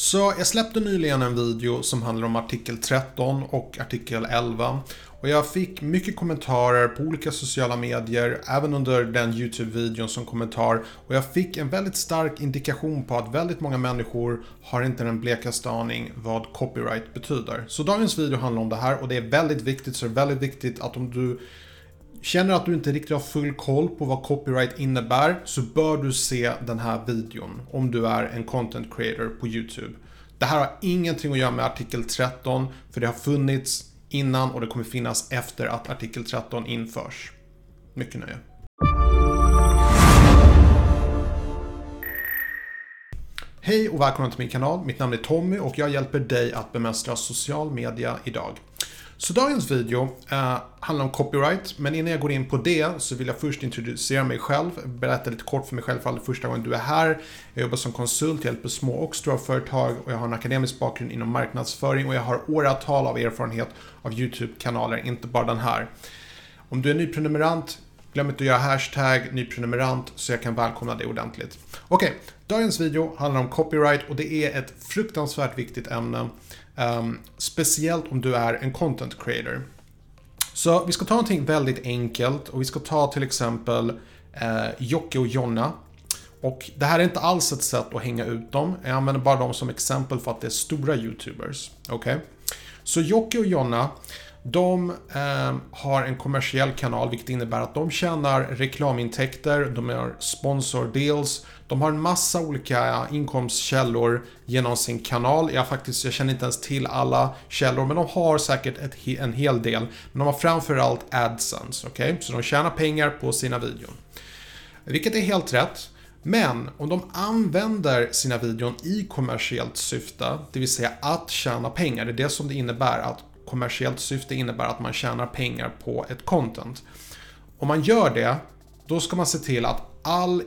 Så jag släppte nyligen en video som handlar om artikel 13 och artikel 11. Och jag fick mycket kommentarer på olika sociala medier, även under den YouTube-videon som kommentar. Och jag fick en väldigt stark indikation på att väldigt många människor har inte den blekaste aning vad copyright betyder. Så dagens video handlar om det här och det är väldigt viktigt, så det är väldigt viktigt att om du Känner att du inte riktigt har full koll på vad copyright innebär så bör du se den här videon om du är en content creator på YouTube. Det här har ingenting att göra med artikel 13 för det har funnits innan och det kommer finnas efter att artikel 13 införs. Mycket nöje. Hej och välkommen till min kanal. Mitt namn är Tommy och jag hjälper dig att bemästra social media idag. Så dagens video eh, handlar om copyright, men innan jag går in på det så vill jag först introducera mig själv, berätta lite kort för mig själv för det första gången du är här. Jag jobbar som konsult, hjälper små och stora företag och jag har en akademisk bakgrund inom marknadsföring och jag har åratal av erfarenhet av YouTube-kanaler, inte bara den här. Om du är ny prenumerant glöm inte att göra hashtag nyprenumerant så jag kan välkomna dig ordentligt. Okej, okay, dagens video handlar om copyright och det är ett fruktansvärt viktigt ämne. Um, speciellt om du är en content creator. Så vi ska ta någonting väldigt enkelt och vi ska ta till exempel eh, Jocke och Jonna. Och det här är inte alls ett sätt att hänga ut dem. Jag använder bara dem som exempel för att det är stora YouTubers. Okej? Okay? Så Jocke och Jonna, de eh, har en kommersiell kanal vilket innebär att de tjänar reklamintäkter, de har sponsor deals, de har en massa olika inkomstkällor genom sin kanal. Jag, faktiskt, jag känner inte ens till alla källor men de har säkert ett, en hel del. Men de har framförallt AdSense, okej? Okay? Så de tjänar pengar på sina videon. Vilket är helt rätt. Men om de använder sina videon i kommersiellt syfte, det vill säga att tjäna pengar, det är det som det innebär att kommersiellt syfte innebär att man tjänar pengar på ett content. Om man gör det, då ska man se till att all,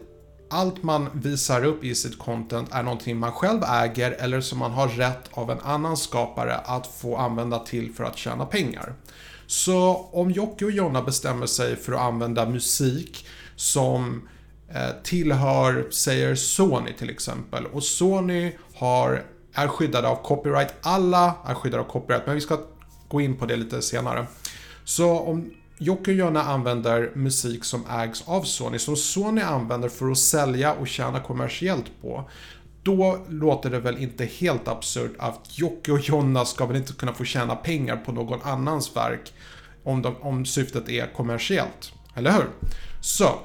allt man visar upp i sitt content är någonting man själv äger eller som man har rätt av en annan skapare att få använda till för att tjäna pengar. Så om Jocke och Jonna bestämmer sig för att använda musik som eh, tillhör, säger Sony till exempel, och Sony har är skyddade av copyright. Alla är skyddade av copyright, men vi ska gå in på det lite senare. Så om Jocke och Jonna använder musik som ägs av Sony, som Sony använder för att sälja och tjäna kommersiellt på, då låter det väl inte helt absurt att Jocke och Jonna ska väl inte kunna få tjäna pengar på någon annans verk om, de, om syftet är kommersiellt. Eller hur? Så,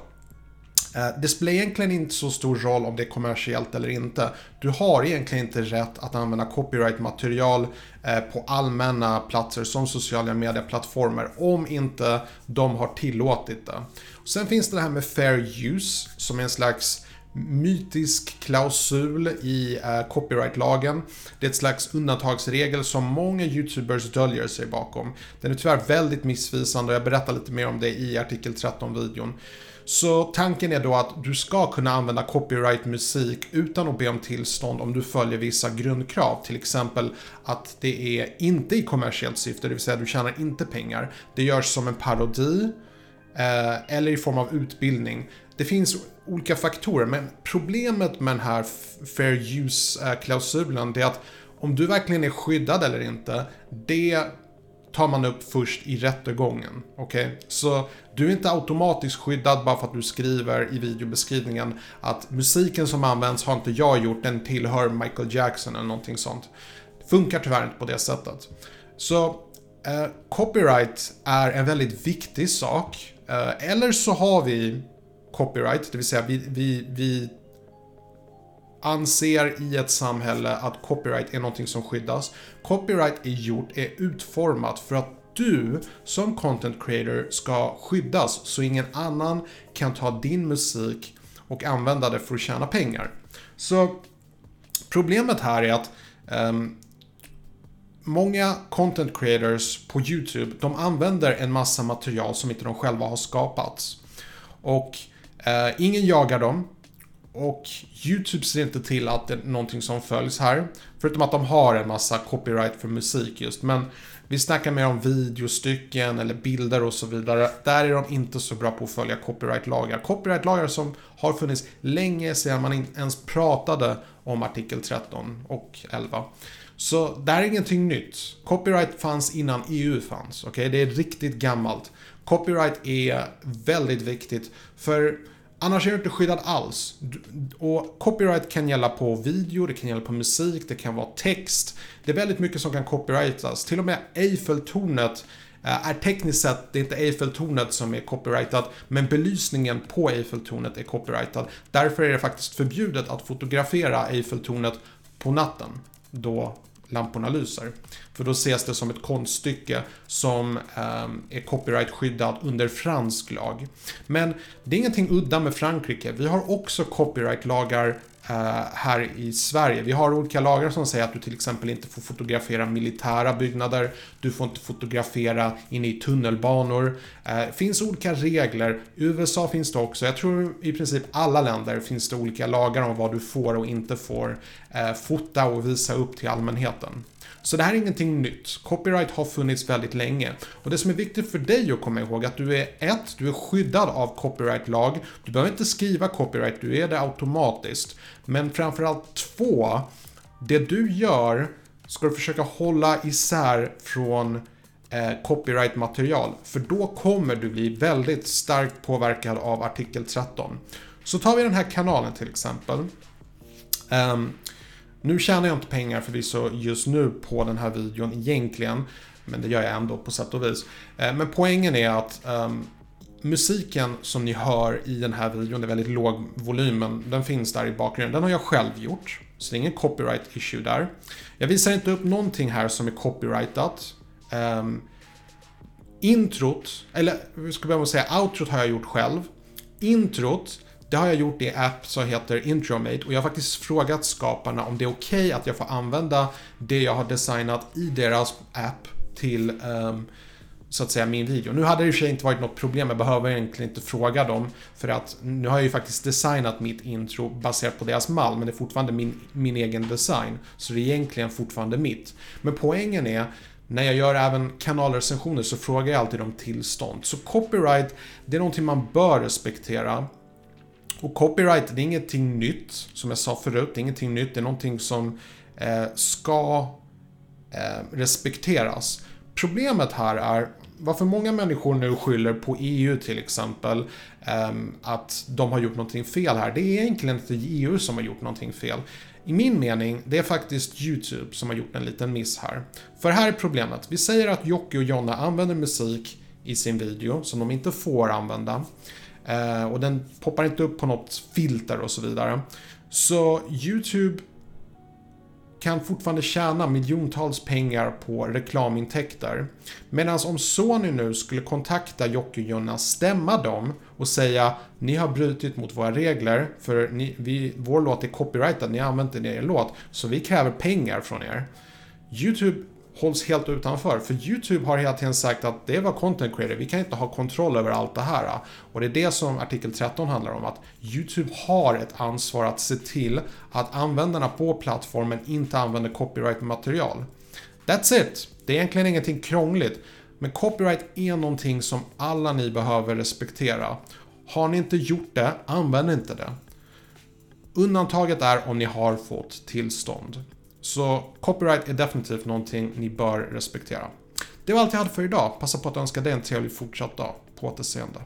Eh, det spelar egentligen inte så stor roll om det är kommersiellt eller inte. Du har egentligen inte rätt att använda copyright-material eh, på allmänna platser som sociala medieplattformar om inte de har tillåtit det. Sen finns det det här med fair use som är en slags mytisk klausul i eh, copyrightlagen. Det är ett slags undantagsregel som många YouTubers döljer sig bakom. Den är tyvärr väldigt missvisande och jag berättar lite mer om det i artikel 13-videon. Så tanken är då att du ska kunna använda copyright-musik utan att be om tillstånd om du följer vissa grundkrav. Till exempel att det är inte i kommersiellt syfte, det vill säga du tjänar inte pengar. Det görs som en parodi eh, eller i form av utbildning. Det finns olika faktorer, men problemet med den här fair use-klausulen eh, är att om du verkligen är skyddad eller inte, det tar man upp först i rättegången. Okej? Okay? Så du är inte automatiskt skyddad bara för att du skriver i videobeskrivningen att musiken som används har inte jag gjort, den tillhör Michael Jackson eller någonting sånt. Det funkar tyvärr inte på det sättet. Så eh, copyright är en väldigt viktig sak. Eh, eller så har vi copyright, det vill säga vi, vi, vi anser i ett samhälle att copyright är någonting som skyddas. Copyright är gjort, är utformat för att du som content creator ska skyddas så ingen annan kan ta din musik och använda det för att tjäna pengar. Så problemet här är att um, många content creators på YouTube, de använder en massa material som inte de själva har skapat. Och uh, ingen jagar dem, och YouTube ser inte till att det är någonting som följs här. Förutom att de har en massa copyright för musik just. Men vi snackar mer om videostycken eller bilder och så vidare. Där är de inte så bra på att följa copyrightlagar. Copyrightlagar som har funnits länge sedan man ens pratade om artikel 13 och 11. Så det här är ingenting nytt. Copyright fanns innan EU fanns. Okay? Det är riktigt gammalt. Copyright är väldigt viktigt för Annars är du inte skyddad alls. Och copyright kan gälla på video, det kan gälla på musik, det kan vara text. Det är väldigt mycket som kan copyrightas. Till och med Eiffeltornet eh, är tekniskt sett, det är inte Eiffeltornet som är copyrightat, men belysningen på Eiffeltornet är copyrightad. Därför är det faktiskt förbjudet att fotografera Eiffeltornet på natten, då lamporna lyser. För då ses det som ett konststycke som eh, är copyrightskyddat under fransk lag. Men det är ingenting udda med Frankrike. Vi har också copyrightlagar Eh, här i Sverige. Vi har olika lagar som säger att du till exempel inte får fotografera militära byggnader, du får inte fotografera inne i tunnelbanor. Det finns olika regler. I USA finns det också, jag tror i princip alla länder finns det olika lagar om vad du får och inte får eh, fota och visa upp till allmänheten. Så det här är ingenting nytt. Copyright har funnits väldigt länge. Och det som är viktigt för dig att komma ihåg att du är ett, du är skyddad av copyrightlag. Du behöver inte skriva copyright, du är det automatiskt. Men framförallt två, det du gör ska du försöka hålla isär från eh, copyright-material. För då kommer du bli väldigt starkt påverkad av artikel 13. Så tar vi den här kanalen till exempel. Um, nu tjänar jag inte pengar förvisso just nu på den här videon egentligen. Men det gör jag ändå på sätt och vis. Eh, men poängen är att um, musiken som ni hör i den här videon det är väldigt låg volym, men den finns där i bakgrunden. Den har jag själv gjort, så det är ingen copyright issue där. Jag visar inte upp någonting här som är copyrightat. Um, introt, eller vi ska börja med att säga outrot har jag gjort själv. Introt det har jag gjort i app som heter Intromate och jag har faktiskt frågat skaparna om det är okej okay att jag får använda det jag har designat i deras app till um, så att säga min video. Nu hade det i och för sig inte varit något problem, jag behöver egentligen inte fråga dem för att nu har jag ju faktiskt designat mitt intro baserat på deras mall men det är fortfarande min, min egen design. Så det är egentligen fortfarande mitt. Men poängen är när jag gör även kanalrecensioner så frågar jag alltid om tillstånd. Så copyright, det är någonting man bör respektera. Och copyright, det är ingenting nytt, som jag sa förut, det är ingenting nytt, det är någonting som eh, ska eh, respekteras. Problemet här är varför många människor nu skyller på EU till exempel eh, att de har gjort någonting fel här. Det är egentligen inte EU som har gjort någonting fel. I min mening, det är faktiskt YouTube som har gjort en liten miss här. För här är problemet. Vi säger att Jocke och Jonna använder musik i sin video som de inte får använda. Eh, och den poppar inte upp på något filter och så vidare. Så YouTube kan fortfarande tjäna miljontals pengar på reklamintäkter. Medan om Sony nu skulle kontakta Jocke och Jonna, stämma dem och säga ni har brutit mot våra regler för ni, vi, vår låt är copyrightad, ni har använt den i er låt, så vi kräver pengar från er. YouTube hålls helt utanför. För YouTube har hela tiden sagt att det var content creator, vi kan inte ha kontroll över allt det här. Och det är det som artikel 13 handlar om, att YouTube har ett ansvar att se till att användarna på plattformen inte använder copyright-material. That's it! Det är egentligen ingenting krångligt. Men copyright är någonting som alla ni behöver respektera. Har ni inte gjort det, använd inte det. Undantaget är om ni har fått tillstånd. Så copyright är definitivt någonting ni bör respektera. Det var allt jag hade för idag. Passa på att önska dig en trevlig fortsatt dag. På återseende.